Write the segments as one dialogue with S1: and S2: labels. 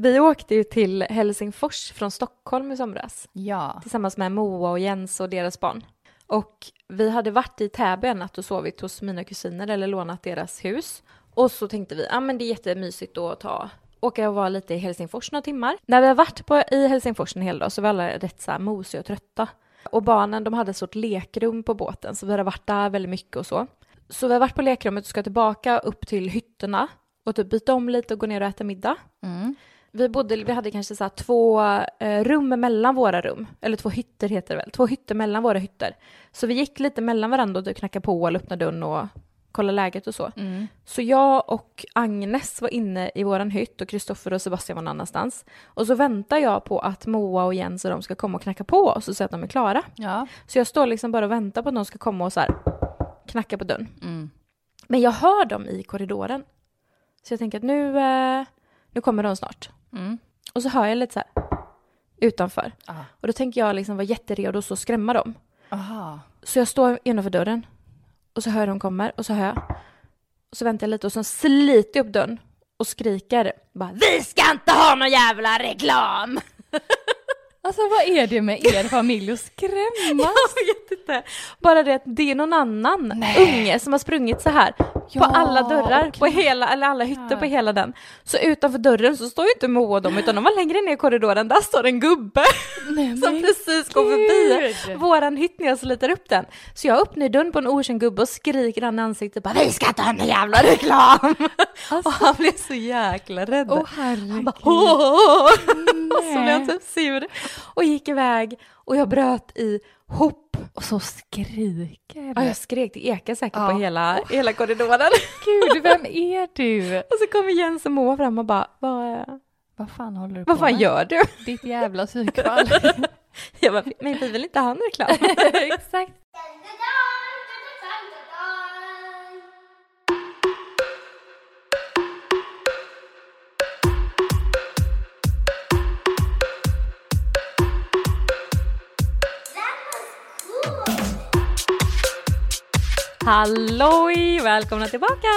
S1: Vi åkte ju till Helsingfors från Stockholm i somras
S2: Ja.
S1: tillsammans med Moa och Jens och deras barn. Och vi hade varit i Täby en natt och sovit hos mina kusiner eller lånat deras hus. Och så tänkte vi, ja ah, men det är jättemysigt då att ta åka och vara lite i Helsingfors några timmar. När vi har varit på, i Helsingfors en hel dag så var alla rätt så här mosiga och trötta. Och barnen de hade ett stort lekrum på båten så vi hade varit där väldigt mycket och så. Så vi har varit på lekrummet och ska tillbaka upp till hytterna och typ byta om lite och gå ner och äta middag.
S2: Mm.
S1: Vi, bodde, vi hade kanske så två eh, rum mellan våra rum, eller två hytter heter det väl, två hytter mellan våra hytter. Så vi gick lite mellan varandra och typ knackade på eller öppnade dörren och kollade läget och så.
S2: Mm.
S1: Så jag och Agnes var inne i våran hytt och Kristoffer och Sebastian var någon annanstans. Och så väntar jag på att Moa och Jens och de ska komma och knacka på oss och säga att de är klara.
S2: Ja.
S1: Så jag står liksom bara och väntar på att de ska komma och så här knacka på dörren.
S2: Mm.
S1: Men jag hör dem i korridoren. Så jag tänker att nu, eh, nu kommer de snart.
S2: Mm.
S1: Och så hör jag lite så här utanför.
S2: Ah.
S1: Och då tänker jag liksom vara jätteredo och så skrämma dem.
S2: Aha.
S1: Så jag står innanför dörren och så hör jag de kommer och så hör jag. Och så väntar jag lite och så sliter jag upp dörren och skriker bara Vi ska inte ha någon jävla reklam!
S2: Alltså vad är det med er familj att skrämmas?
S1: Jag vet inte. Bara det att det är någon annan
S2: Nej.
S1: unge som har sprungit så här
S2: Ja,
S1: på alla dörrar, på hela, eller alla hytter på hela den. Så utanför dörren så står ju inte Moa och dem utan de var längre ner i korridoren, där står en gubbe
S2: Nej,
S1: som precis går förbi våran hytt när jag sliter upp den. Så jag öppnar dörren på en okänd gubbe och skriker han i ansiktet bara Vi ska inte ha någon jävla reklam! och han blev så jäkla rädd.
S2: Åh herregud.
S1: bara, Åh! och så blev jag typ sur och gick iväg och jag bröt ihop.
S2: Och så skriker
S1: Ja, jag skrek, det ekade säkert
S2: Ja.
S1: på hela, hela korridoren.
S2: Gud, vem är du?
S1: och så kommer Jens och Moa fram och bara, vad,
S2: Vad fan håller du
S1: vad
S2: på
S1: fan
S2: med?
S1: gör du?
S2: Ditt jävla psykfall.
S1: Jag bara, men vi vill inte ha någon reklam.
S2: Exakt.
S1: Halloj, välkomna tillbaka!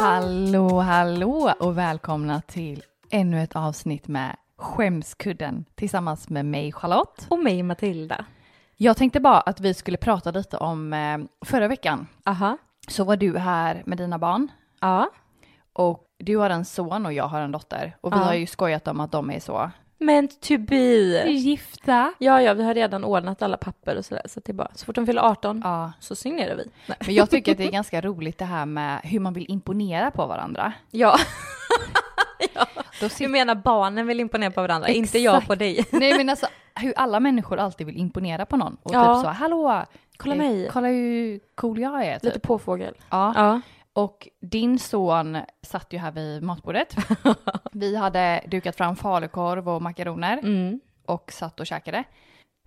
S2: Hallå, hallå och välkomna till ännu ett avsnitt med Skämskudden tillsammans med mig Charlotte.
S1: Och mig Matilda.
S2: Jag tänkte bara att vi skulle prata lite om eh, förra veckan
S1: Aha.
S2: så var du här med dina barn
S1: Ja.
S2: och du har en son och jag har en dotter och vi
S1: Ja.
S2: har ju skojat om att de är så
S1: Meant to be.
S2: gifta.
S1: Ja, ja, vi har redan ordnat alla papper och sådär. Så det är bara, så fort de fyller 18
S2: Ja,
S1: så signerar vi. Nej.
S2: men jag tycker att det är ganska roligt det här med hur man vill imponera på varandra.
S1: Ja,
S2: Då
S1: du
S2: sitter...
S1: menar barnen vill imponera på varandra, inte jag
S2: Exakt.
S1: på dig.
S2: Nej men alltså hur alla människor alltid vill imponera på någon och
S1: Ja.
S2: typ så hallå,
S1: Kolla
S2: eh,
S1: mig.
S2: kolla hur cool jag är. Typ.
S1: Lite påfågel.
S2: Ja.
S1: Ja.
S2: Och din son satt ju här vid matbordet. Vi hade dukat fram falukorv och makaroner
S1: Mm.
S2: och satt och käkade.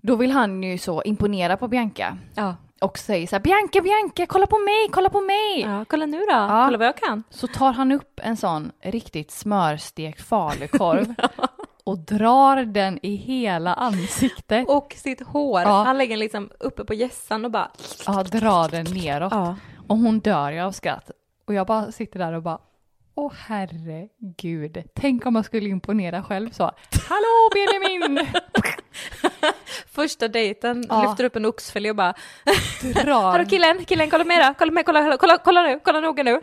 S2: Då vill han ju så imponera på Bianca
S1: Ja.
S2: och säger så här Bianca, Bianca, kolla på mig, kolla på mig!
S1: ja, kolla nu då.
S2: Ja.
S1: Kolla vad jag kan.
S2: Så tar han upp en sån riktigt smörstekt falukorv och drar den i hela ansiktet.
S1: Och sitt hår.
S2: Ja.
S1: Han lägger den liksom uppe på gässan och bara...
S2: Ja, drar den neråt.
S1: Ja.
S2: Och hon dör ju av skratt. Och jag bara sitter där och bara Åh herregud, tänk om man skulle imponera själv så. Hallå Benjamin!
S1: Första dejten
S2: Ja.
S1: lyfter upp en oxfilé och bara...
S2: Drar,
S1: Hallå killen, killen kolla med då. Kolla med, kolla, kolla, kolla nu, kolla noga nu.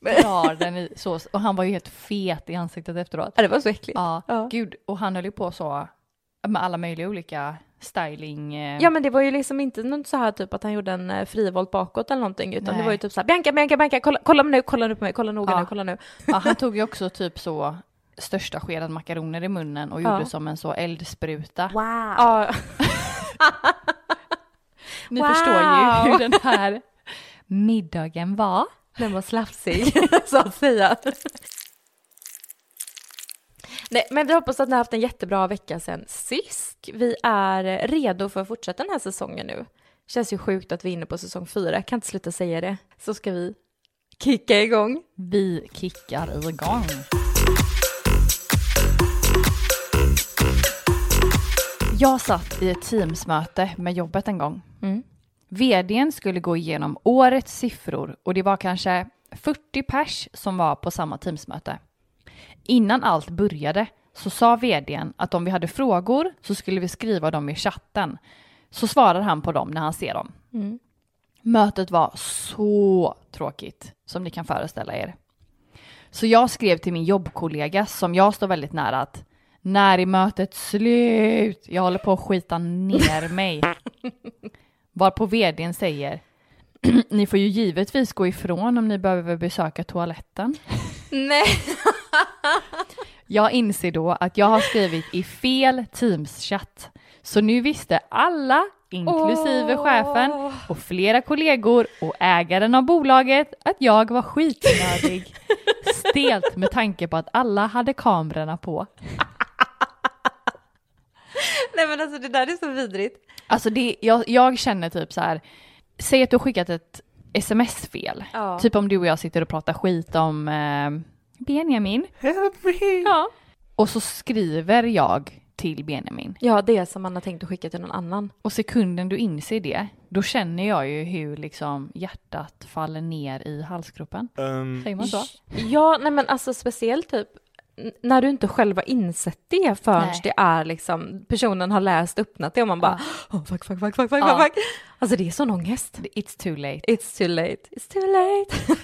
S2: drar den i sås. Och han var ju helt fet i ansiktet efteråt.
S1: Ja, det var så äckligt.
S2: Ja,
S1: Ja.
S2: gud. Och han höll ju på så med alla möjliga olika styling. eh,
S1: Ja men det var ju liksom inte något så här typ att han gjorde en eh, frivolt bakåt eller någonting utan
S2: Nej.
S1: det var ju typ så här Bianca, Bianca, Bianca, kolla, kolla nu, kolla nu på mig, kolla noga
S2: Ja.
S1: nu, kolla nu.
S2: ja, han tog ju också typ så största skeden makaroner i munnen och
S1: Ja.
S2: gjorde som en så eldspruta.
S1: Wow. Ja,
S2: Ni
S1: Wow.
S2: förstår ju hur den här middagen var.
S1: den var slafsig så att säga. Nej, men vi hoppas att ni har haft en jättebra vecka sedan sist. Vi är redo för att fortsätta den här säsongen nu. Känns ju sjukt att vi är inne på säsong fyra, kan inte sluta säga det. Så ska vi kicka igång.
S2: Vi kickar igång. Jag satt i ett teamsmöte med jobbet en gång.
S1: Mm.
S2: Vdn skulle gå igenom årets siffror och det var kanske 40 pers som var på samma teamsmöte. Innan allt började så sa vdn att om vi hade frågor så skulle vi skriva dem i chatten. Så svarar han på dem när han ser dem.
S1: Mm.
S2: Mötet var så tråkigt som ni kan föreställa er. Så jag skrev till min jobbkollega som jag står väldigt nära att när är mötet slut? Jag håller på att skita ner mig. Varpå vdn säger ni får ju givetvis gå ifrån om ni behöver besöka toaletten.
S1: Nej.
S2: Jag inser då att jag har skrivit i fel Teams-chatt. Så nu visste alla, inklusive
S1: Åh.
S2: chefen och flera kollegor och ägaren av bolaget att jag var skitnödig. Stelt med tanke på att alla hade kamerorna på.
S1: Nej men alltså det där är så vidrigt.
S2: Alltså det, jag, jag känner typ så här, säg att du har skickat ett sms-fel.
S1: Ja.
S2: Typ om du och jag sitter och pratar skit om eh, Benjamin.
S3: Help me!
S2: Ja. Och så skriver jag till Benjamin.
S1: Ja, det som man har tänkt att skicka till någon annan.
S2: Och sekunden du inser det, då känner jag ju hur liksom hjärtat faller ner i halsgropen.
S3: Um,
S2: Säger man så?
S1: Ja, nej men alltså speciellt typ när du inte själv har insett det förrän
S2: Nej.
S1: det är liksom personen har läst öppnat det och man bara oh, fuck, fuck, fuck, fuck, fuck,
S2: Ja.
S1: fuck. Alltså det är sån ångest.
S2: It's too late.
S1: It's too late, it's too late.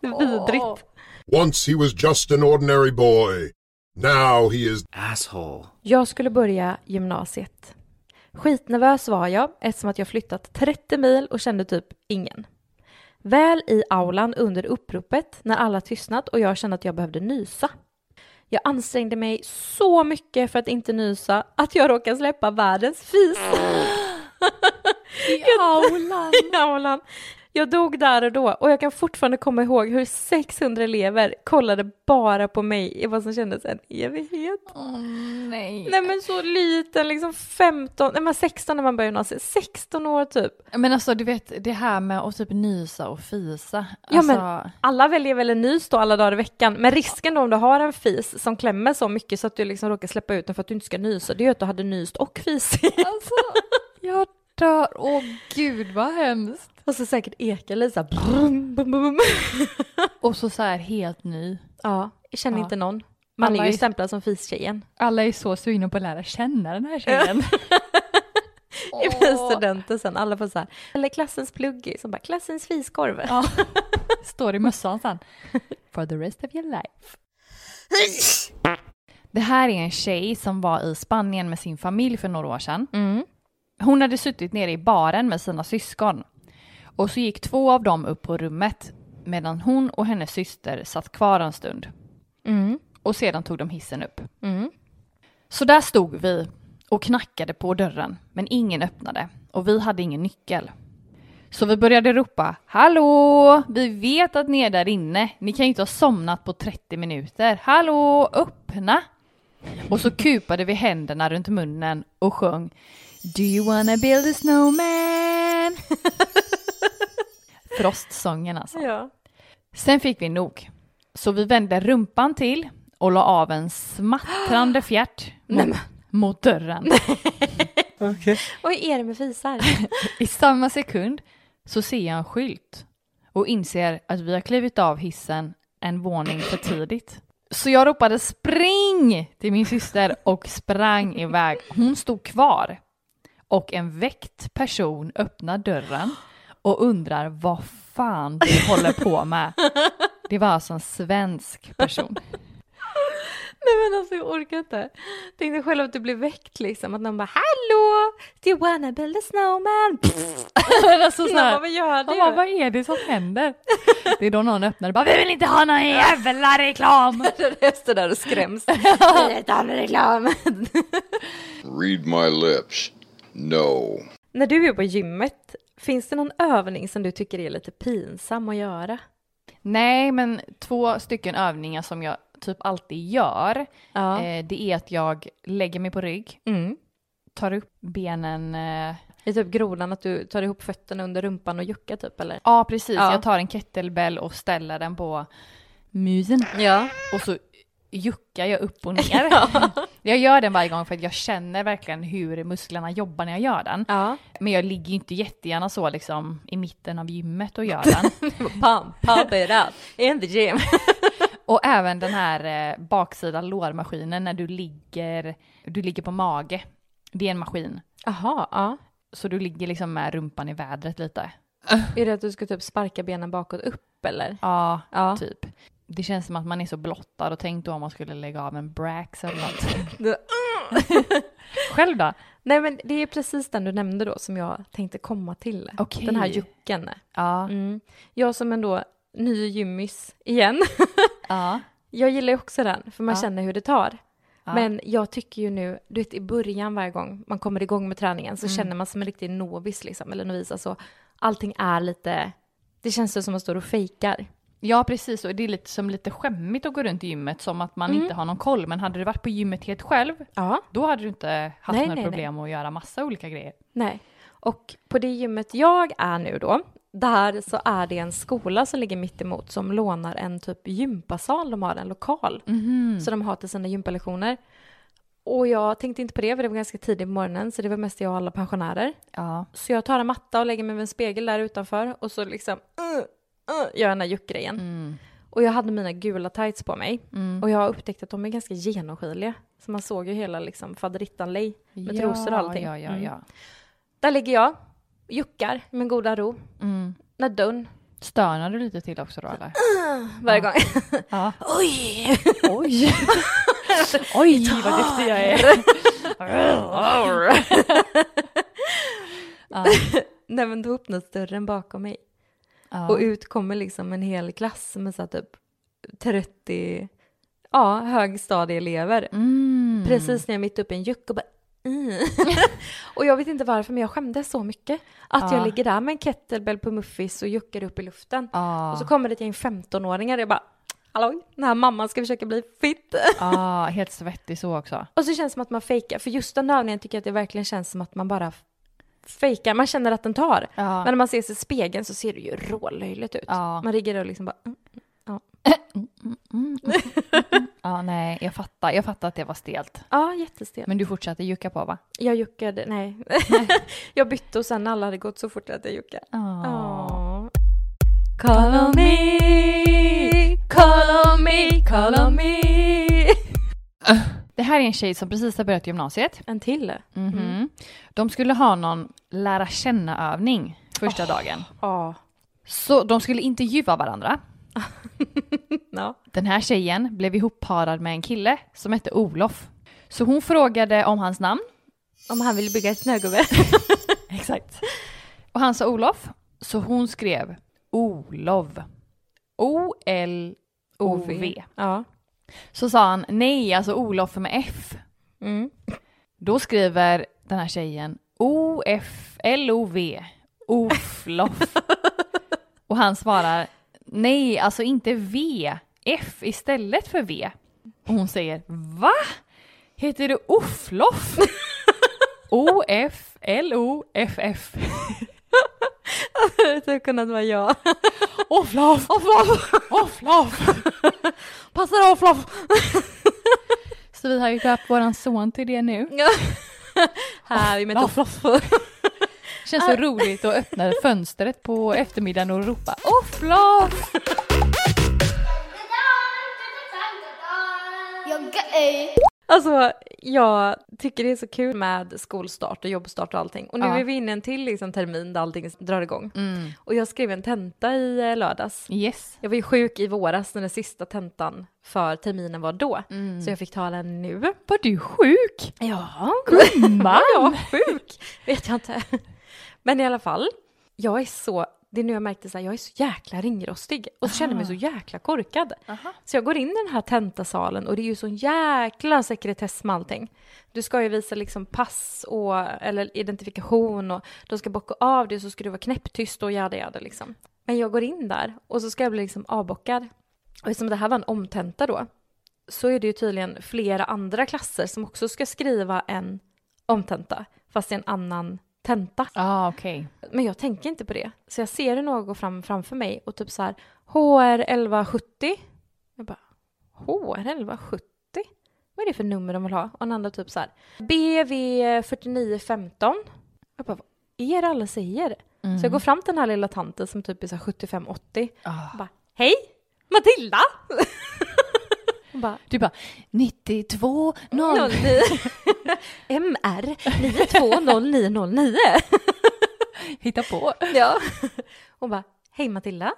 S1: det är vidrigt.
S4: Once he was just an ordinary boy. Now he is
S3: asshole.
S1: Jag skulle börja gymnasiet. Skitnervös var jag eftersom att jag flyttat 30 mil och kände typ ingen. Väl i aulan under uppropet när alla tystnat och jag kände att jag behövde nysa. Jag ansträngde mig så mycket för att inte nysa att jag råkade släppa världens fis
S2: I aulan!
S1: i aulan. Jag dog där och då och jag kan fortfarande komma ihåg hur 600 elever kollade bara på mig i vad som kändes en evighet.
S2: Åh nej.
S1: Nej men så liten, liksom 15, nej men 16 när man börjar gymnasiet, 16 år typ.
S2: Men alltså du vet det här med att typ nysa och fisa.
S1: Ja,
S2: Alltså,
S1: men- Alla väljer väl en nys då alla dagar i veckan, men risken då om du har en fis som klämmer så mycket så att du liksom råkar släppa ut den för att du inte ska nysa, det är ju att du hade nyst och fisit.
S2: alltså jag dör. Åh gud vad hemskt.
S1: Och så säkert ekar bum.
S2: Och så så här helt ny.
S1: Ja, jag känner
S2: Ja.
S1: inte någon. Man
S2: Alla
S1: är ju stämplad som fistjejen.
S2: Alla är så sugna på att lära känna den här tjejen.
S1: I blir studenter sen, alla får såhär, eller klassens pluggis, som bara klassens fiskorv.
S2: Ja. Står i mössan sen. For the rest of your life. Det här är en tjej som var i Spanien med sin familj för några år sedan.
S1: Mm.
S2: Hon hade suttit nere i baren med sina syskon. Och så gick två av dem upp på rummet medan hon och hennes syster satt kvar en stund.
S1: Mm.
S2: Och sedan tog de hissen upp.
S1: Mm.
S2: Så där stod vi och knackade på dörren, men ingen öppnade och vi hade ingen nyckel. Så vi började ropa Hallå! Vi vet att ni är där inne. Ni kan ju inte ha somnat på 30 minuter. Hallå! Öppna! Och så kupade vi händerna runt munnen och sjöng Do you wanna build a snowman? Frostsången alltså.
S1: Ja.
S2: Sen fick vi nog. Så vi vände rumpan till och la av en smattrande fjärt mot, mot dörren.
S3: Okay.
S1: Vad är det med fisar?
S2: I samma sekund så ser jag en skylt och inser att vi har klivit av hissen en våning för tidigt. Så jag ropade spring till min syster och sprang iväg. Hon stod kvar och en väckt person öppnar dörren och undrar vad fan du håller på med. Det var alltså en svensk person.
S1: Nej men alltså jag orkar inte. Tänk dig själv att du blir väckt liksom, att någon bara hallå, do you wanna build a snowman?
S2: Men alltså så
S1: Man
S2: här,
S1: bara, vad gör du?
S2: bara, vad är det som händer? Det är då någon öppnar och bara, vi vill inte ha någon jävla reklam!
S1: Röster där och skräms. Jag vill inte ha någon reklam.
S5: Read my lips. No.
S1: När du är på gymmet, finns det någon övning som du tycker är lite pinsam att göra?
S2: Nej, men två stycken övningar som jag typ alltid gör,
S1: Ja.
S2: eh, det är att jag lägger mig på rygg,
S1: Mm.
S2: tar upp benen, eh,
S1: I typ grodan att du tar ihop fötterna under rumpan och juckar typ eller?
S2: ja precis,
S1: Ja.
S2: jag tar en kettlebell och ställer den på musen
S1: Ja.
S2: och så juckar jag upp och ner. Jag gör den varje gång för att jag känner verkligen hur musklerna jobbar när jag gör den.
S1: Ja.
S2: Men jag ligger ju inte jättegärna så liksom i mitten av gymmet och gör den.
S1: Pump, pump it up in the gym.
S2: Och även den här eh, baksida lårmaskinen när du ligger, du ligger på mage. Det är en maskin.
S1: Jaha, ja.
S2: Så du ligger liksom med rumpan i vädret lite.
S1: Är det att du ska typ sparka benen bakåt upp eller?
S2: Ja,
S1: Ja.
S2: typ. Det känns som att man är så blottad och tänk då om man skulle lägga av en brax eller något. Själv då?
S1: Nej men det är precis den du nämnde då som jag tänkte komma till.
S2: Okej.
S1: Den här jucken.
S2: Ja.
S1: Mm. Jag som ändå ny gymmis igen.
S2: Ja.
S1: Jag gillar ju också den, för man
S2: Ja.
S1: känner hur det tar.
S2: Ja.
S1: Men jag tycker ju nu, du vet i början varje gång man kommer igång med träningen så
S2: Mm.
S1: känner man som en riktig novis liksom, eller novis. Alltså, allting är lite, det känns som att man står och fejkar.
S2: Ja, precis. Och det är lite som lite skämmigt att gå runt i gymmet som att man
S1: Mm.
S2: inte har någon koll. Men hade du varit på gymmet helt själv,
S1: Ja.
S2: då hade du inte haft
S1: Nej,
S2: några
S1: nej,
S2: problem att göra massa olika grejer.
S1: Nej. Och på det gymmet jag är nu då, där så är det en skola som ligger mitt emot som lånar en typ gympasal, de har en lokal. Så de har till sina gympalektioner. Och jag tänkte inte på det, för det var ganska tidigt på morgonen, så det var mest jag och alla pensionärer.
S2: Ja.
S1: Så jag tar en matta och lägger mig vid en spegel där utanför och så liksom uh, uh, gör jag den här juckgrejen.
S2: Mm.
S1: Och jag hade mina gula tights på mig
S2: Mm.
S1: och jag har upptäckt att de är ganska genomskinliga. Så man såg ju hela liksom faderittanlej med trosor och allting.
S2: Ja, ja,
S1: Mm.
S2: ja.
S1: Där ligger jag, juckar med goda ro.
S2: Mm.
S1: När dörren
S2: Stönar du lite till också då eller?
S1: varje gång.
S2: Ja.
S1: Oj!
S2: Oj! Oj, vad duktig jag är! ja.
S1: Nej men då öppnas dörren bakom mig
S2: Ja.
S1: och ut kommer liksom en hel klass med så typ 30 ja, högstadieelever.
S2: Mm.
S1: Precis när jag är mitt uppe i en juck och bara mm. Och jag vet inte varför men jag skämdes så mycket. Att
S2: Ja.
S1: jag ligger där med en kettlebell på muffis och juckar upp i luften.
S2: Ja.
S1: Och så kommer det ett gäng 15-åringar och jag bara Hallå, den här mamman ska försöka bli fit.
S2: Ja, helt svettig så också.
S1: Och så känns det som att man fejkar, för just den övningen tycker jag att det verkligen känns som att man bara fejkar, man känner att den tar.
S2: Ja.
S1: Men när man ser sig i spegeln så ser det ju rålöjligt ut.
S2: Ja.
S1: Man ligger där och liksom bara mm.
S2: Ja, nej, jag fattar. Jag fattar att det var stelt.
S1: Ja, jättestel.
S2: Men du fortsatte jucka på va?
S1: Jag juckade, nej. jag bytte och sen när alla hade gått så fort att jag juckade.
S2: Ja.
S1: Åh. Call on me, call on me, call on me.
S2: Det här är en tjej som precis har börjat gymnasiet.
S1: En till?
S2: Mhm. De skulle ha någon lära känna-övning första dagen.
S1: Ja.
S2: Så de skulle intervjua varandra.
S1: ja.
S2: Den här tjejen blev ihopparad med en kille som hette Olof. Så hon frågade om hans namn.
S1: Om han vill bygga ett snögubbe.
S2: Exakt. Och han sa Olof. Så hon skrev Olov. O-L-O-V.
S1: Ja.
S2: Så sa han nej, alltså Olof med F.
S1: Mm.
S2: Då skriver den här tjejen O-F-L-O-V. Oflof. Och han svarar nej, alltså inte V. F istället för V. Och hon säger va? Heter det Oflof? O-F-L-O-F-F.
S1: det hade kunnat vara jag.
S2: Oflof! Oflof! Oflof!
S1: Passar Oflof!
S2: Så vi har ju döpt våran son till det nu.
S1: Här i mitt
S2: Oflof. Känns så roligt att öppna fönstret på eftermiddagen och ropa
S6: är
S1: Alltså, jag tycker det är så kul med skolstart och jobbstart och allting. Och nu
S2: Ja.
S1: är vi inne i en till liksom, termin där allting drar igång.
S2: Mm.
S1: Och jag skrev en tenta i eh, lördags.
S2: Yes.
S1: Jag var ju sjuk i våras när den sista tentan för terminen var då. Så jag fick ta den nu.
S2: Var du sjuk?
S1: Ja,
S2: Gumman!
S1: ja, sjuk. Vet jag inte. Men i alla fall, jag är så, det är nu jag märkte här, jag är så jäkla ringrostig och så känner mig så jäkla korkad. Så jag går in i den här tentasalen och det är ju sån jäkla sekretess med allting. Du ska ju visa liksom pass och, eller identifikation och de ska bocka av det så ska du vara knäpptyst och jada jada liksom. Men jag går in där och så ska jag bli liksom avbockad. Och eftersom det här var en omtenta då så är det ju tydligen flera andra klasser som också ska skriva en omtenta fast i en annan tenta.
S2: Ah, okej.
S1: Men jag tänker inte på det. Så jag ser hur någon går fram framför mig och typ så här HR 1170. Jag bara HR 1170? Vad är det för nummer de vill ha? Och den andra typ så här BV 4915. Jag bara vad är det alla säger? Så jag går fram till den här lilla tanten som typ är så här 75-80
S2: Ah.
S1: och bara hej! Matilda! Hon bara,
S2: Du bara 92 0.
S1: 09 MR 920909.
S2: Hitta på.
S1: Ja. Hon bara, hej Matilda.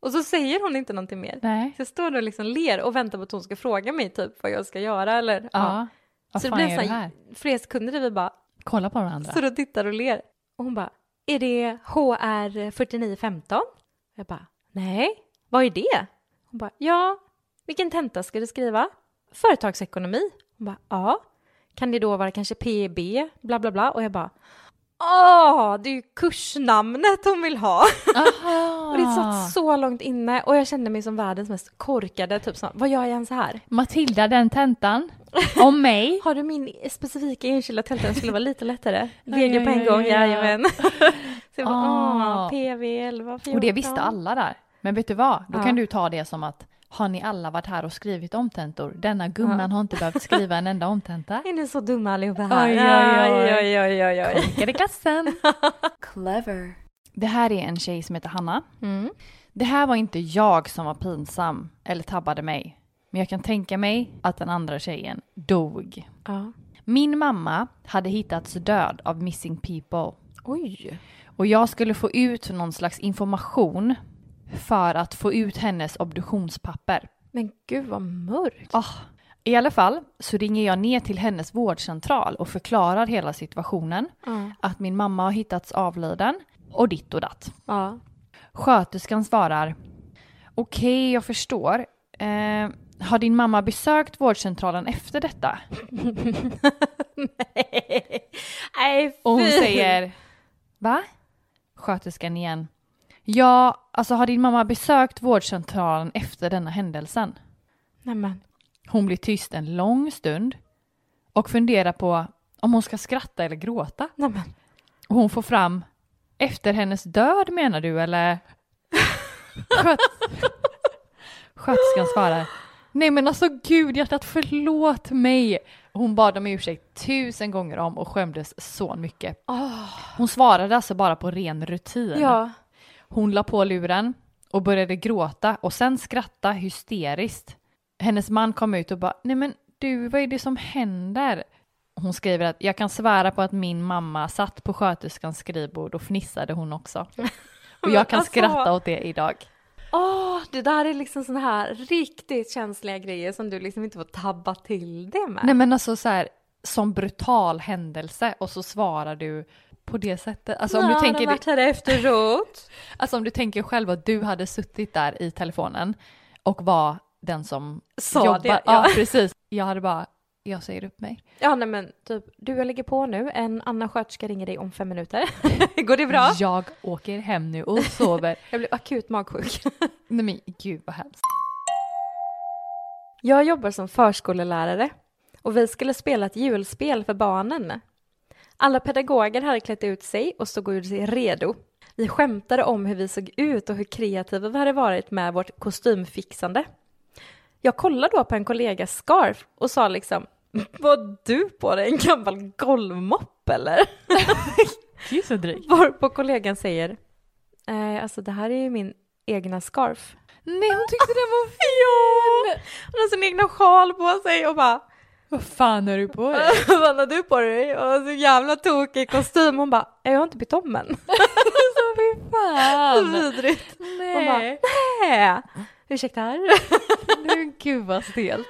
S1: Och så säger hon inte någonting mer.
S2: Nej.
S1: Så jag står där och liksom ler och väntar på att hon ska fråga mig typ vad jag ska göra eller ja.
S2: Ja. Vad
S1: Så det
S2: fan
S1: blev
S2: är
S1: så
S2: det
S1: här flera sekunder där vi bara
S2: Kolla på varandra.
S1: står och tittar och ler. Och hon bara, är det HR 4915? Jag bara, nej, vad är det? Hon bara, ja, vilken tenta ska du skriva? Företagsekonomi. Hon bara, ja. Kan det då vara kanske PB, bla bla bla? Och jag bara, åh, det är ju kursnamnet hon vill ha. Och det satt så långt inne och jag kände mig som världens mest korkade, typ så, vad gör jag ens här?
S2: Matilda den tentan. Om mig.
S1: Har du min specifika enskilda tenta? Den skulle vara lite lättare. VG på en gång, jajamän. Så jag bara, åh, PV 11, 14.
S2: Och det visste alla där. Men vet du vad? Då
S1: Ja.
S2: kan du ta det som att har ni alla varit här och skrivit omtentor? Denna gumman
S1: Ja.
S2: har inte behövt skriva en enda omtenta.
S1: Är ni så dumma allihopa här?
S2: Oj, oj, oj.
S1: oj, oj, oj.
S2: Korkade klassen.
S6: Clever.
S2: Det här är en tjej som heter Hanna.
S1: Mm.
S2: Det här var inte jag som var pinsam eller tabbade mig. Men jag kan tänka mig att den andra tjejen dog.
S1: Ja.
S2: Min mamma hade hittats död av missing people.
S1: Oj.
S2: Och jag skulle få ut någon slags information för att få ut hennes obduktionspapper.
S1: Men gud vad mörkt.
S2: Ah, I alla fall så ringer jag ner till hennes vårdcentral och förklarar hela situationen.
S1: Ja.
S2: Att min mamma har hittats avliden och ditt och datt.
S1: ja.
S2: Sköterskan svarar Okej, jag förstår. Eh, har din mamma besökt vårdcentralen efter detta?
S1: Nej,
S2: Och hon säger Va? Sköterskan igen. Ja, alltså har din mamma besökt vårdcentralen efter denna händelsen?
S1: Nej men.
S2: Hon blir tyst en lång stund och funderar på om hon ska skratta eller gråta.
S1: Nej men.
S2: Och hon får fram efter hennes död menar du eller? Sköt... Sköterskan svarar Nej men alltså gud hjärtat förlåt mig. Hon bad om ursäkt tusen gånger om och skämdes så mycket. Hon svarade alltså bara på ren rutin.
S1: Ja.
S2: Hon la på luren och började gråta och sen skratta hysteriskt. Hennes man kom ut och bara, nej men du, vad är det som händer? Hon skriver att jag kan svära på att min mamma satt på sköterskans skrivbord och fnissade hon också. Och jag kan
S1: Alltså-
S2: skratta åt det idag.
S1: Åh, det där är liksom såna här riktigt känsliga grejer som du liksom inte får tabba till det med.
S2: Nej men alltså så här, som brutal händelse och så svarar du på det sättet. Alltså om,
S1: Ja,
S2: du tänker,
S1: varit här efteråt.
S2: alltså om du tänker själv att du hade suttit där i telefonen och var den som
S1: Sa
S2: jobbar.
S1: det,
S2: ja.
S1: ja.
S2: precis. Jag hade bara, jag säger upp mig.
S1: Ja, nej men typ, du jag lägger på nu, en annan sköterska ringer dig om fem minuter. Går det bra?
S2: Jag åker hem nu och sover.
S1: Jag blev akut magsjuk.
S2: Nej men gud vad hemskt.
S1: Jag jobbar som förskolelärare och vi skulle spela ett julspel för barnen. Alla pedagoger hade klätt ut sig och stod och gjorde sig redo. Vi skämtade om hur vi såg ut och hur kreativa vi hade varit med vårt kostymfixande. Jag kollade då på en kollegas scarf och sa liksom Var du på dig en gammal golvmopp eller?
S2: Gud så drygt.
S1: Varpå kollegan säger eh, Alltså det här är ju min egna scarf.
S2: Nej hon tyckte den var fin!
S1: Hon har sin egna sjal på sig och bara
S2: Vad fan har du på dig?
S1: Vad har du på dig? Och så jävla tokig kostym. Hon bara, jag har inte bytt om än.
S2: Så fy fan!
S1: vidrigt. Hon bara,
S2: Nej.
S1: nej. Ursäkta.
S2: Nej, Gud vad stelt.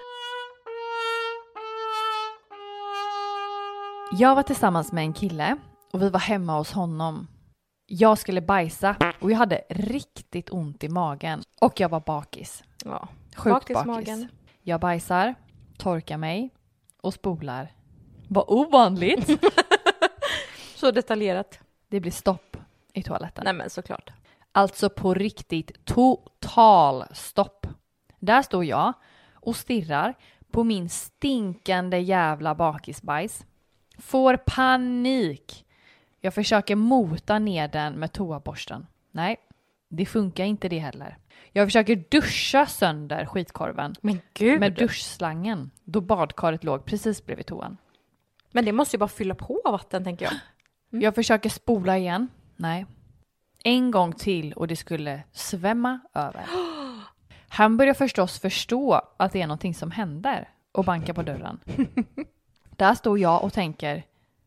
S2: Jag var tillsammans med en kille och vi var hemma hos honom. Jag skulle bajsa och jag hade riktigt ont i magen och jag var bakis.
S1: Ja,
S2: Sjukt
S1: bakis
S2: bakis.
S1: magen.
S2: Jag bajsar, torkar mig och spolar. Vad ovanligt.
S1: Så detaljerat.
S2: Det blir stopp i toaletten.
S1: Nej men såklart.
S2: Alltså på riktigt total stopp. Där står jag och stirrar på min stinkande jävla bakisbajs. Får panik. Jag försöker mota ner den med toaborsten. Nej, det funkar inte det heller. Jag försöker duscha sönder skitkorven
S1: Men gud.
S2: med duschslangen då badkaret låg precis bredvid toan.
S1: Men det måste ju bara fylla på vatten tänker jag.
S2: Jag försöker spola igen. Nej. En gång till och det skulle svämma över. Han börjar förstås förstå att det är någonting som händer och bankar på dörren. Där står jag och tänker,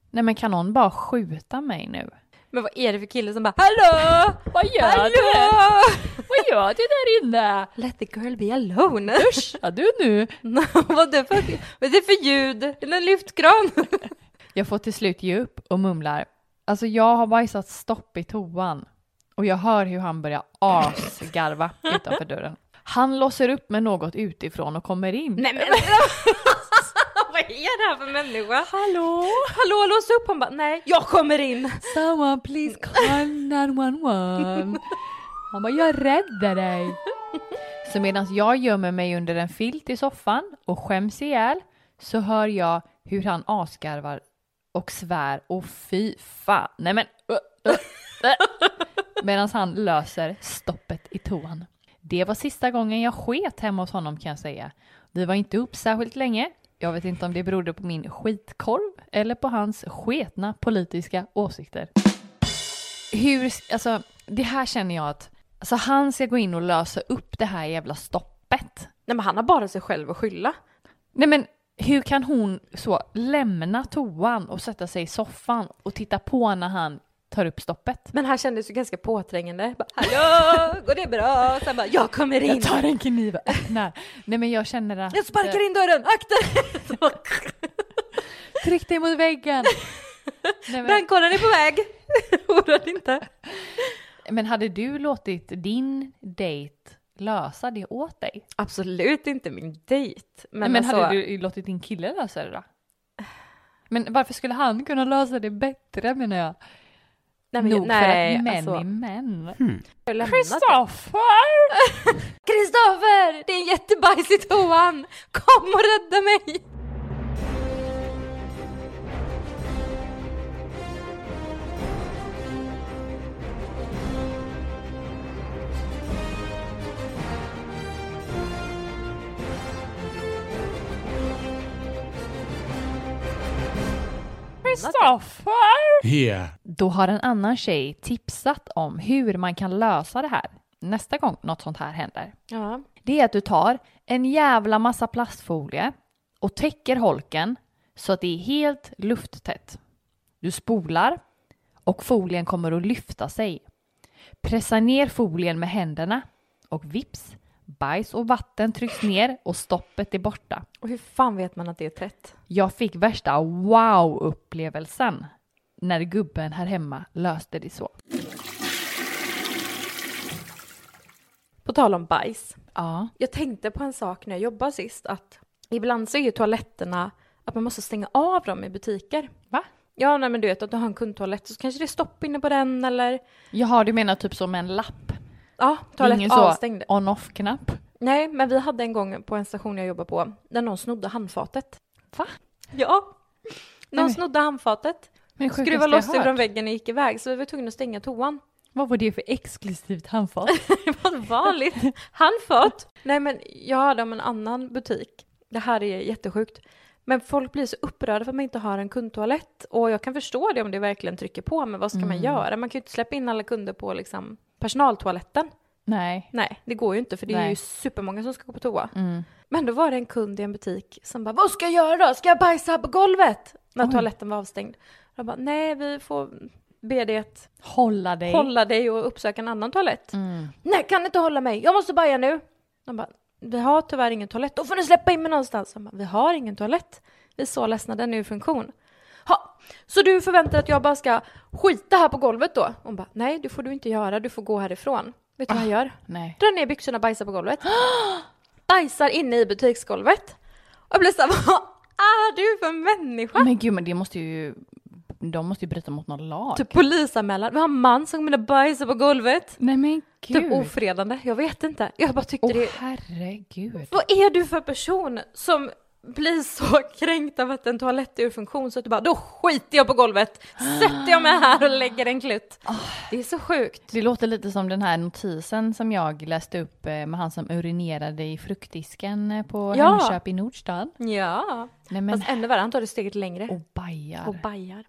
S2: nej men kan någon bara skjuta mig nu?
S1: Men vad är det för kille som bara Hallå!
S2: Vad gör
S1: Hallå!
S2: Vad gör du där inne?
S1: Let the girl be alone.
S2: Ja du nu.
S1: vad, är det för, vad är det för ljud? Är det en lyftkran?
S2: Jag får till slut ge upp och mumlar. Alltså jag har bajsat stopp i toan och jag hör hur han börjar asgarva utanför dörren. Han låser upp med något utifrån och kommer in.
S1: Nej men Vad är det här för människa?
S2: Hallå?
S1: Hallå lås upp! Han bara nej, jag kommer in.
S2: Someone please call 911. Han bara, jag räddar dig. Så medan jag gömmer mig under en filt i soffan och skäms ihjäl så hör jag hur han asgarvar och svär och fy fan. Nej men. Medan han löser stoppet i toan. Det var sista gången jag sket hemma hos honom kan jag säga. Vi var inte upp särskilt länge. Jag vet inte om det berodde på min skitkorv eller på hans sketna politiska åsikter. Hur, alltså det här känner jag att, alltså han ska gå in och lösa upp det här jävla stoppet.
S1: Nej men han har bara sig själv att skylla.
S2: Nej men hur kan hon så lämna toan och sätta sig i soffan och titta på när han tar upp stoppet?
S1: Men han kändes ju ganska påträngande. Bara, Hallå, går det bra? Sen bara, jag kommer in.
S2: Jag tar en kniv och öppnar. Nej men jag känner att...
S1: Jag sparkar in dörren, akta dig!
S2: Tryck dig mot väggen! Men,
S1: Brandkåren är på väg. Oroa inte.
S2: men hade du låtit din dejt lösa det åt dig?
S1: Absolut inte min dejt. Men,
S2: Men, men
S1: alltså,
S2: hade du låtit din kille lösa det då? Men varför skulle han kunna lösa det bättre menar jag?
S1: Nej, men,
S2: Nog
S1: nej,
S2: för att män
S1: alltså,
S2: är män. Kristoffer!
S1: Kristoffer! Det är en jättebajs i toan! Kom och rädda mig!
S2: Kristoffer!
S3: Here.
S2: Då har en annan tjej tipsat om hur man kan lösa det här nästa gång något sånt här händer.
S1: Ja.
S2: Det är att du tar en jävla massa plastfolie och täcker holken så att det är helt lufttätt. Du spolar och folien kommer att lyfta sig. Pressa ner folien med händerna och vips, bajs och vatten trycks ner och stoppet är borta.
S1: Och hur fan vet man att det är tätt?
S2: Jag fick värsta wow-upplevelsen när gubben här hemma löste det så.
S1: På tal om bajs.
S2: Ja.
S1: Jag tänkte på en sak när jag jobbade sist att ibland så är ju toaletterna att man måste stänga av dem i butiker.
S2: Va?
S1: Ja, nej men du vet att du har en kundtoalett så kanske det är stopp inne på den eller
S2: Jaha, du menar typ som en lapp?
S1: Ja,
S2: Ingen
S1: toalett
S2: så
S1: avstängd.
S2: on-off-knapp?
S1: Nej, men vi hade en gång på en station jag jobbade på där någon snodde handfatet.
S2: Va?
S1: Ja, någon snodde handfatet,
S2: Men
S1: skruvade loss det från väggen och gick iväg så vi var tvungna att stänga toan.
S2: Vad var det för exklusivt handfat?
S1: Det var vanligt. Handfat. Nej men jag hade om en annan butik. Det här är jättesjukt. Men folk blir så upprörda för att man inte har en kundtoalett. Och jag kan förstå det om det verkligen trycker på, men vad ska man göra? Man kan ju inte släppa in alla kunder på liksom personaltoaletten.
S2: Nej.
S1: Nej, det går ju inte för det är
S2: Nej.
S1: ju supermånga som ska gå på toa.
S2: Mm.
S1: Men då var det en kund i en butik som bara, vad ska jag göra då? Ska jag bajsa på golvet? När
S2: Oj.
S1: toaletten var avstängd. Jag bara, nej vi får be dig att
S2: Hålla dig.
S1: hålla dig och uppsöka en annan toalett.
S2: Mm.
S1: Nej, kan inte hålla mig. Jag måste baja nu. De bara, vi har tyvärr ingen toalett. Då får ni släppa in mig någonstans. Bara, vi har ingen toalett. Vi är så ledsna, den är ur funktion. Ha, så du förväntar att jag bara ska skita här på golvet då? Hon bara, nej det får du inte göra, du får gå härifrån. Vet du vad jag gör?
S2: Nej.
S1: Drar ner byxorna och bajsar på golvet. bajsar inne i butiksgolvet. Och jag blir såhär, vad är du för människa?
S2: Men gud, men det måste ju... De måste ju bryta mot någon lag.
S1: Typ polisanmälan. Vi har en man som kommer bajsa på golvet.
S2: Nej men gud.
S1: Typ ofredande. Jag vet inte. Jag bara tyckte
S2: Åh
S1: det
S2: herregud.
S1: Vad är du för person som blir så kränkt av att en toalett är ur funktion så att du bara då skiter jag på golvet, sätter jag mig här och lägger en klutt. Det är så sjukt.
S2: Det låter lite som den här notisen som jag läste upp eh, med han som urinerade i fruktdisken eh, på
S1: Ja.
S2: Hemköp i Nordstan.
S1: Ja,
S2: Nej men,
S1: fast ännu värre, han tar det steget längre.
S2: och bajar.
S1: Och bajar.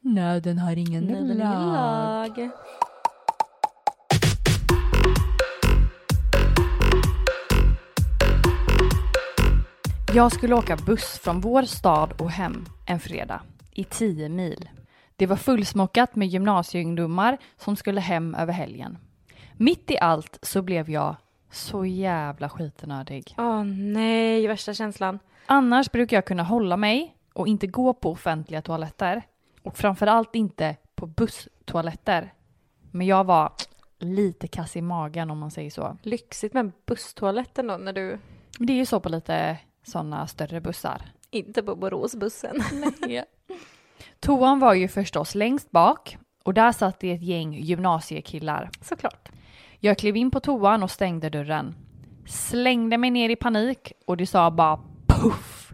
S2: Nöden har ingen
S1: Nej, den är lag.
S2: Jag skulle åka buss från vår stad och hem en fredag i 10 mil. Det var fullsmockat med gymnasieungdomar som skulle hem över helgen. Mitt i allt så blev jag så jävla skitnödig.
S1: Åh nej, värsta känslan.
S2: Annars brukar jag kunna hålla mig och inte gå på offentliga toaletter. Och framförallt inte på busstoaletter. Men jag var lite kass i magen om man säger så.
S1: Lyxigt med busstoaletten då när du
S2: Det är ju så på lite sådana större bussar.
S1: inte på Boråsbussen.
S2: Toan var ju förstås längst bak och där satt det ett gäng gymnasiekillar.
S1: Såklart.
S2: Jag klev in på toan och stängde dörren. Slängde mig ner i panik och det sa bara puff.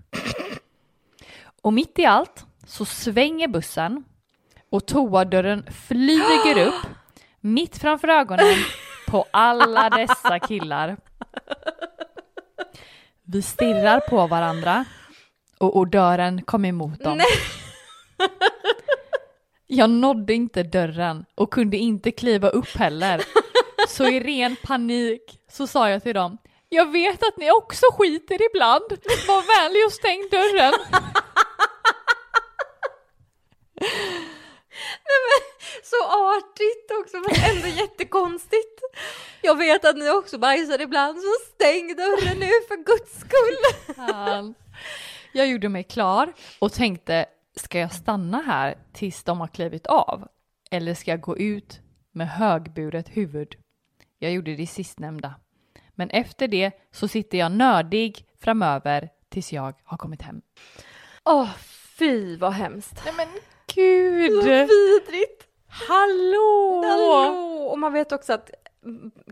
S2: Och mitt i allt så svänger bussen och toadörren flyger upp mitt framför ögonen på alla dessa killar. Vi stirrar på varandra och odören kom emot dem. Jag nådde inte dörren och kunde inte kliva upp heller. Så i ren panik så sa jag till dem Jag vet att ni också skiter ibland. Var vänlig och stäng dörren.
S1: Så artigt också men ändå jättekonstigt. Jag vet att ni också bajsar ibland så stäng dörren nu för guds skull.
S2: Jag gjorde mig klar och tänkte Ska jag stanna här tills de har klivit av? Eller ska jag gå ut med högburet huvud? Jag gjorde det sistnämnda. Men efter det så sitter jag nördig framöver tills jag har kommit hem.
S1: Åh fy vad hemskt.
S2: Nej men gud!
S1: Så vidrigt.
S2: Hallå!
S1: Hallå! Och man vet också att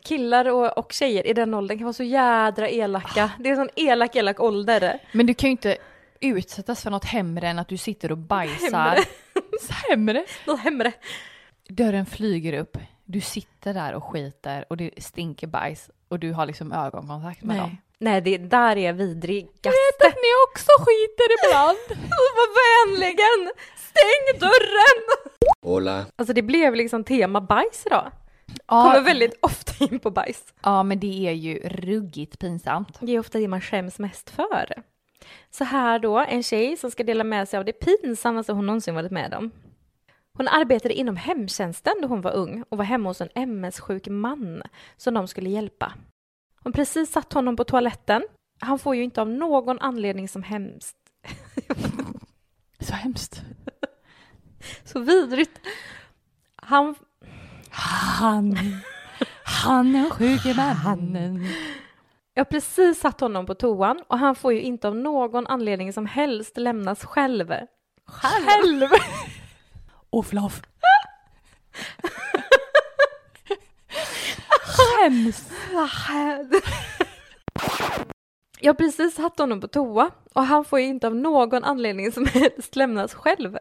S1: killar och, och tjejer i den åldern kan vara så jädra elaka. Det är en sån elak, elak ålder.
S2: Men du kan ju inte utsättas för något hemre än att du sitter och bajsar.
S1: Hemre. Något hemre.
S2: Dörren flyger upp. Du sitter där och skiter och det stinker bajs och du har liksom ögonkontakt med dem.
S1: Nej, det där är vidrigaste.
S2: Vet att ni också skiter ibland.
S1: Var vänligen! Stäng dörren!
S3: Hola.
S1: Alltså det blev liksom tema bajs idag. Kommer
S2: Ja,
S1: väldigt ofta in på bajs.
S2: ja, men det är ju ruggigt pinsamt.
S1: Det är ofta det man skäms mest för. Så här då, en tjej som ska dela med sig av det pinsammaste hon någonsin varit med om. Hon arbetade inom hemtjänsten då hon var ung och var hemma hos en MS-sjuk man som de skulle hjälpa. Hon precis satt honom på toaletten. Han får ju inte av någon anledning som hemskt,
S2: Så hemskt.
S1: så vidrigt. Han,
S2: Han, han är sjuk mannen.
S1: jag har precis satt honom på toan och han får ju inte av någon anledning som helst lämnas själv.
S2: Själv. Olof. Skäms.
S1: Jag har precis satt honom på toa och han får ju inte av någon anledning som helst lämnas själv.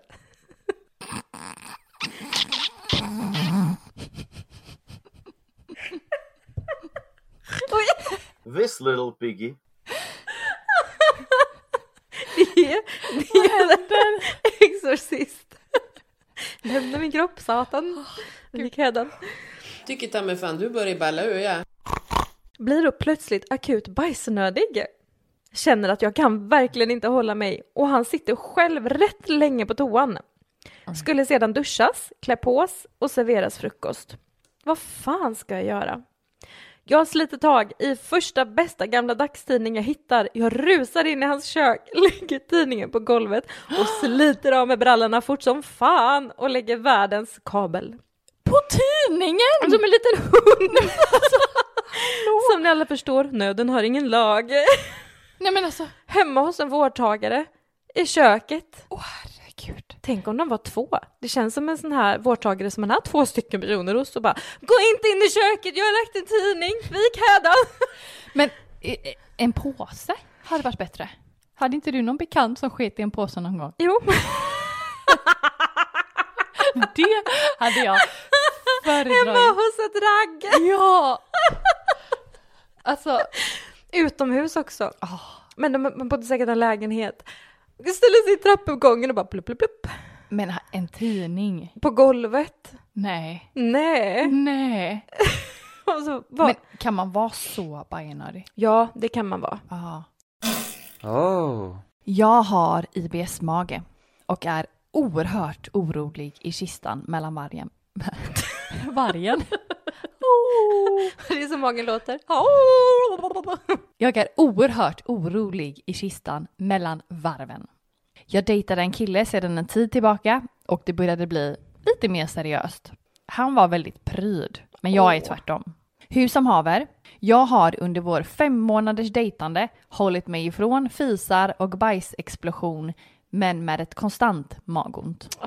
S1: Oj,
S3: This little piggy.
S1: det är, det är en exorcist. Lämna min kropp, Satan. Lik hädan.
S6: Tycker ta mig fan du börjar balla ur ja.
S1: Blir då plötsligt akut bajsnödig. Känner att jag kan verkligen inte hålla mig och han sitter själv rätt länge på toan. Skulle sedan duschas, klä pås och serveras frukost. Vad fan ska jag göra? Jag sliter tag i första bästa gamla dagstidning jag hittar. Jag rusar in i hans kök, lägger tidningen på golvet och sliter av med brallorna fort som fan och lägger världens kabel.
S2: På tidningen!
S1: Som en liten hund! som ni alla förstår, nöden har ingen lag.
S2: Nej men alltså,
S1: Hemma hos en vårdtagare, i köket.
S2: åh herregud.
S1: Tänk om de var två. Det känns som en sån här vårdtagare som man har två stycken personer hos och bara Gå inte in i köket, jag har lagt en tidning, vik hädan!
S2: Men en påse hade varit bättre. Hade inte du någon bekant som sket i en påse någon gång?
S1: Jo,
S2: Det hade jag
S1: hemma
S2: föredragit.
S1: hos ett ragg!
S2: Ja! Alltså,
S1: Utomhus också. Men de man bodde säkert en lägenhet. Ställer sig i trappuppgången och bara plupp, plupp, plupp.
S2: men en tidning?
S1: På golvet.
S2: Nej.
S1: Nej.
S2: Nej.
S1: Så
S2: Men kan man vara så bajnödig?
S1: Ja, det kan man vara.
S2: Ja.
S3: Oh.
S2: Jag har IBS-mage och är oerhört orolig i kistan mellan vargen. vargen?
S1: Det är så magen låter.
S2: Jag är oerhört orolig i kistan mellan varven. Jag dejtade en kille sedan en tid tillbaka och det började bli lite mer seriöst. Han var väldigt pryd, men jag är tvärtom. Hur som haver, jag har under vår fem månaders dejtande hållit mig ifrån fisar och bajsexplosion men med ett konstant magont.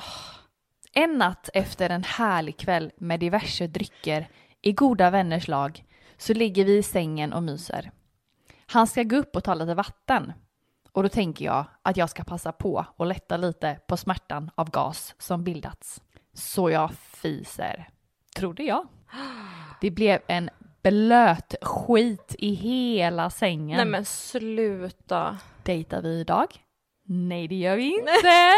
S2: En natt efter en härlig kväll med diverse drycker i goda vänners lag så ligger vi i sängen och myser. Han ska gå upp och ta lite vatten. Och då tänker jag att jag ska passa på och lätta lite på smärtan av gas som bildats. Så jag fiser. Trodde jag. Det blev en blöt skit i hela sängen.
S1: Nej men sluta.
S2: Dejtar vi idag? Nej, det gör vi inte.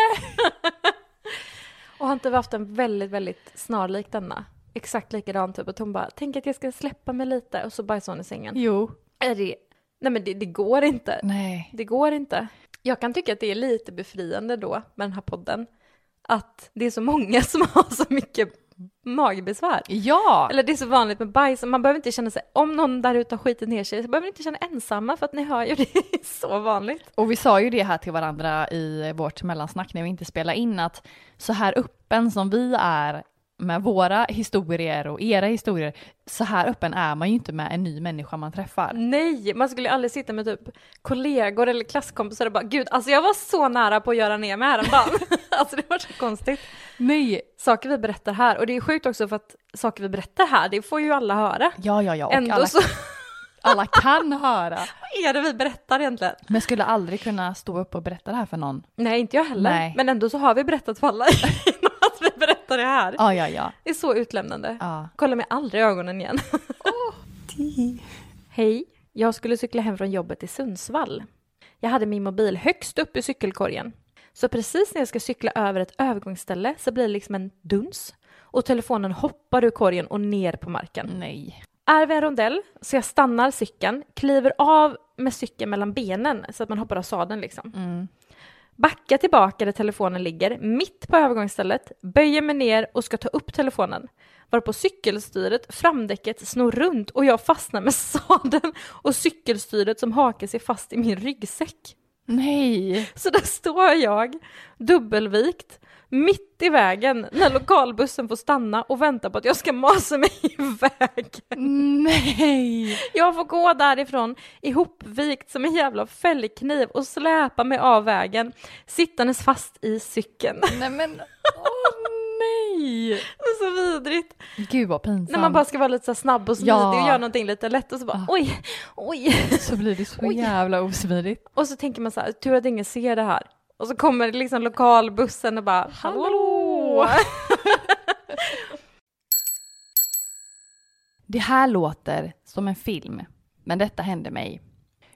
S1: Och har inte vi haft en väldigt, väldigt snarlik denna? Exakt likadan typ. Att hon bara, tänk att jag ska släppa mig lite och så bajsar hon i sängen.
S2: jo.
S1: Är det... Nej men det, det går inte.
S2: Nej.
S1: Det går inte. Jag kan tycka att det är lite befriande då med den här podden. Att det är så många som har så mycket magbesvär.
S2: Ja!
S1: Eller det är så vanligt med bajs, och man behöver inte känna sig, om någon där ute har skitit ner sig, så behöver ni inte känna ensamma för att ni hör ju det är så vanligt.
S2: Och vi sa ju det här till varandra i vårt mellansnack när vi inte spelade in att så här öppen som vi är med våra historier och era historier, så här öppen är man ju inte med en ny människa man träffar.
S1: Nej, man skulle aldrig sitta med typ kollegor eller klasskompisar och bara gud, alltså jag var så nära på att göra ner mig häromdagen. alltså det var så konstigt.
S2: Nej!
S1: Saker vi berättar här, och det är sjukt också för att saker vi berättar här, det får ju alla höra.
S2: Ja, ja, ja. Och
S1: Ändå
S2: alla,
S1: så
S2: alla kan höra.
S1: vad är det vi berättar egentligen?
S2: Men skulle aldrig kunna stå upp och berätta det här för någon.
S1: Nej, inte jag heller.
S2: Nej.
S1: Men ändå så har vi berättat för alla berättar det här.
S2: Ja, ja, ja.
S1: Det är så utlämnande.
S2: ja.
S1: Kolla mig aldrig i ögonen igen. Hej, jag skulle cykla hem från jobbet i Sundsvall. Jag hade min mobil högst upp i cykelkorgen. Så precis när jag ska cykla över ett övergångsställe så blir det liksom en duns och telefonen hoppar ur korgen och ner på marken.
S2: Nej.
S1: Är vi en rondell så jag stannar cykeln, kliver av med cykeln mellan benen så att man hoppar av sadeln liksom.
S2: Mm.
S1: Backar tillbaka där telefonen ligger, mitt på övergångsstället, böjer mig ner och ska ta upp telefonen. Varpå cykelstyret, framdäcket, snor runt och jag fastnar med sadeln och cykelstyret som hakar sig fast i min ryggsäck.
S2: Nej.
S1: Så där står jag, dubbelvikt, mitt i vägen när lokalbussen får stanna och vänta på att jag ska masa mig iväg.
S2: Nej.
S1: Jag får gå därifrån ihopvikt som en jävla fällkniv och släpa mig av vägen sittandes fast i cykeln.
S2: Nej men, åh nej.
S1: Det är så vidrigt.
S2: Gud vad pinsamt.
S1: När man bara ska vara lite så snabb och smidig
S2: Ja.
S1: och göra någonting lite lätt och så bara
S2: Ja.
S1: oj, oj.
S2: Så blir det så
S1: Oj.
S2: jävla osmidigt.
S1: Och så tänker man så här, tur att ingen ser det här. Och så kommer liksom lokalbussen och bara hallå.
S2: Det här låter som en film, men detta hände mig.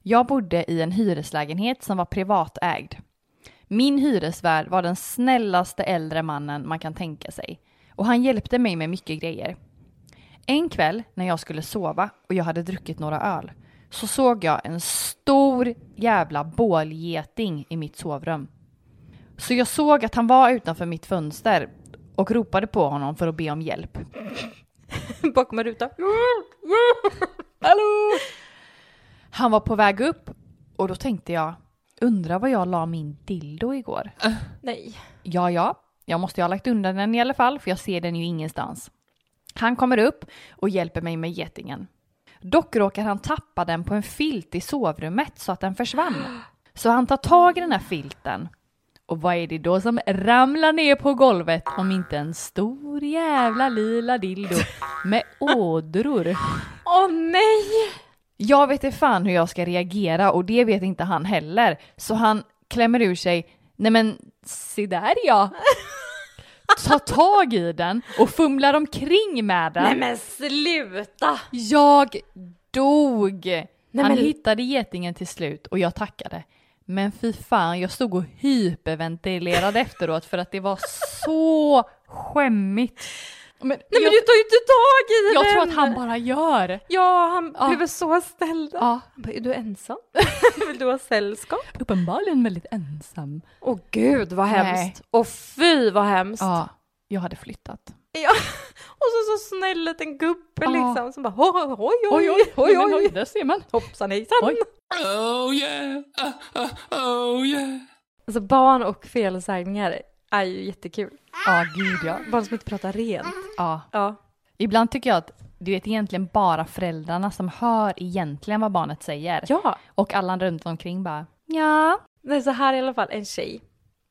S2: Jag bodde i en hyreslägenhet som var privatägd. Min hyresvärd var den snällaste äldre mannen man kan tänka sig och han hjälpte mig med mycket grejer. En kväll när jag skulle sova och jag hade druckit några öl så såg jag en stor jävla bålgeting i mitt sovrum. Så jag såg att han var utanför mitt fönster och ropade på honom för att be om hjälp.
S1: Bakom en ruta.
S2: Hallå! Han var på väg upp och då tänkte jag, undrar vad jag la min dildo igår?
S1: Nej.
S2: Ja, ja, jag måste ju ha lagt undan den i alla fall för jag ser den ju ingenstans. Han kommer upp och hjälper mig med getingen. Dock råkar han tappa den på en filt i sovrummet så att den försvann. Så han tar tag i den här filten. Och vad är det då som ramlar ner på golvet om inte en stor jävla lila dildo med ådror?
S1: Åh nej!
S2: Jag vet inte fan hur jag ska reagera och det vet inte han heller. Så han klämmer ur sig, nej men se där ja. Tar tag i den och fumlar omkring med den.
S1: Nej men sluta!
S2: Jag dog! han
S1: men-
S2: hittade getingen till slut och jag tackade. Men fy fan, jag stod och hyperventilerade efteråt för att det var så skämmigt. Men,
S1: Nej men
S2: jag,
S1: du tar ju inte tag i
S2: jag
S1: den!
S2: tror att han bara gör.
S1: Ja, han
S2: Ja.
S1: blev så ställd.
S2: Ja,
S1: Han bara, är du ensam? Vill du ha sällskap?
S2: uppenbarligen väldigt ensam.
S1: Åh gud vad hemskt. Och fy vad hemskt.
S2: Ja, jag hade flyttat.
S1: Ja. Och så så snäll liten gubbe
S2: Ja.
S1: liksom som bara oj oj oj
S2: Oj, oj, oj, men oj, där ser man.
S1: hoppsan hejsan.
S2: Oj.
S3: Oh yeah, uh, uh, oh yeah.
S1: Alltså barn och felsägningar är ju jättekul.
S2: Ja, gud ja.
S1: Barn som inte pratar rent.
S2: Ja.
S1: Ja.
S2: Ibland tycker jag att du vet egentligen bara föräldrarna som hör egentligen vad barnet säger.
S1: Ja.
S2: Och alla runt omkring bara ja.
S1: Det är så här i alla fall en tjej.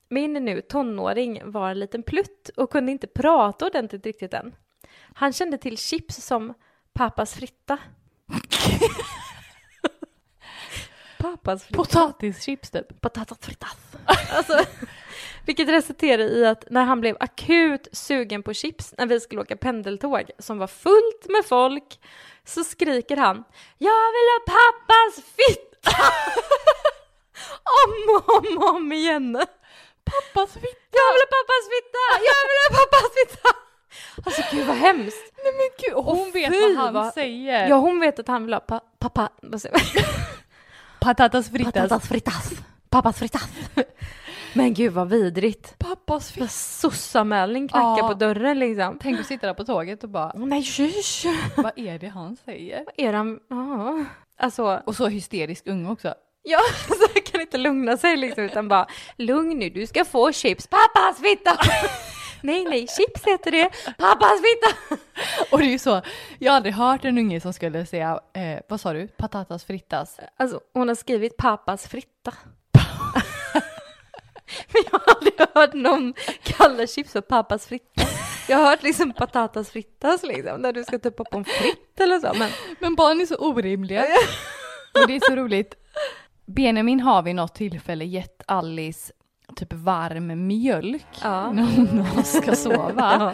S1: Min nu tonåring var en liten plutt och kunde inte prata ordentligt riktigt än. Han kände till chips som pappas fritta. pappas fritta.
S2: Potatischips typ.
S1: Patatas fritas. Alltså, vilket resulterade i att när han blev akut sugen på chips när vi skulle åka pendeltåg som var fullt med folk så skriker han Jag vill ha pappas fitta! om och om och om igen.
S2: Pappas fitta.
S1: Jag vill ha pappas fitta! Jag vill ha pappas fitta! Alltså gud vad hemskt.
S2: Nej men gud, hon vet
S1: fy,
S2: vad han
S1: vad-
S2: säger.
S1: Ja hon vet att han vill ha pa pappa... vad säger?
S2: Patatas fritas.
S1: Patatas fritas. Pappas fritas. Men gud vad vidrigt.
S2: Pappas fitta.
S1: Sossanmälning knackar
S2: Ja.
S1: på dörren liksom.
S2: Tänk att sitta där på tåget och bara,
S1: Nej shush!
S2: vad är det han säger?
S1: Är han... Ja. Alltså,
S2: Och så hysterisk ung också.
S1: ja, så kan inte lugna sig liksom utan bara lugn nu, du ska få chips. Pappas fitta! Nej, nej, chips heter det. Pappas fitta!
S2: Och det är ju så, jag har aldrig hört en unge som skulle säga, eh, vad sa du, patatas frittas?
S1: Alltså, hon har skrivit pappas fritta. Men jag har aldrig hört någon kalla chips för pappas fritta. Jag har hört liksom patatas frittas liksom, när du ska typ på en fritt eller så. Men
S2: Men barn är så orimliga. Och det är så roligt. Benjamin har vid något tillfälle gett Alice typ varm mjölk
S1: Ja.
S2: när hon ska sova.
S1: Ja.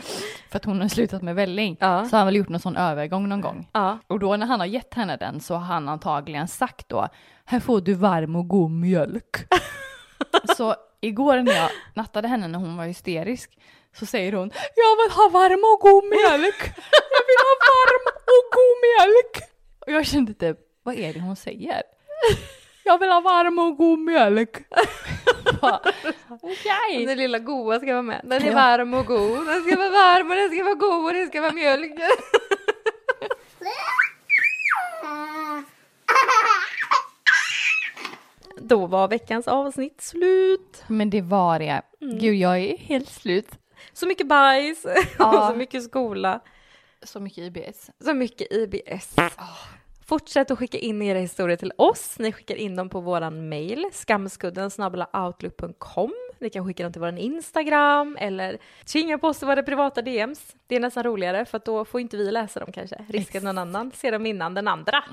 S2: För att hon har slutat med välling.
S1: Ja.
S2: Så har han väl gjort någon sån övergång någon gång. Och då när han har gett henne den så har han antagligen sagt då, här får du varm och god mjölk. så igår när jag nattade henne när hon var hysterisk så säger hon, jag vill ha varm och god mjölk. Jag vill ha varm och god mjölk. Och jag kände typ, vad är det hon säger? Jag vill ha varm och god mjölk. Okej.
S1: Den lilla goa ska vara med. Den är
S2: Ja.
S1: varm och god. Den ska vara varm och den ska vara god och det ska vara mjölk. Då var veckans avsnitt slut.
S2: Men det var det. Gud, jag är helt slut.
S1: Så mycket bajs
S2: Ja.
S1: och så mycket skola.
S2: Så mycket IBS.
S1: Så mycket IBS. Fortsätt att skicka in era historier till oss. Ni skickar in dem på våran mail, skamskudden outlook.com. Ni kan skicka dem till våran Instagram eller tvinga på oss i våra privata DMs. Det är nästan roligare för att då får inte vi läsa dem kanske. Risken att någon annan ser dem innan den andra.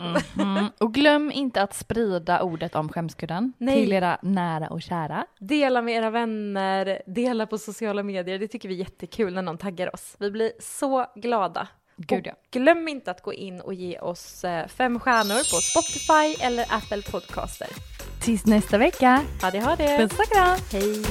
S2: Mm. Och glöm inte att sprida ordet om skämskudden
S1: Nej.
S2: till era nära och kära.
S1: Dela med era vänner, dela på sociala medier. Det tycker vi är jättekul när någon taggar oss. Vi blir så glada.
S2: Gud, ja.
S1: Och glöm inte att gå in och ge oss eh, fem stjärnor på Spotify eller Apple Podcaster.
S2: Tills nästa vecka.
S1: Ha det, ha det!
S2: Puss och kram.
S1: Hej!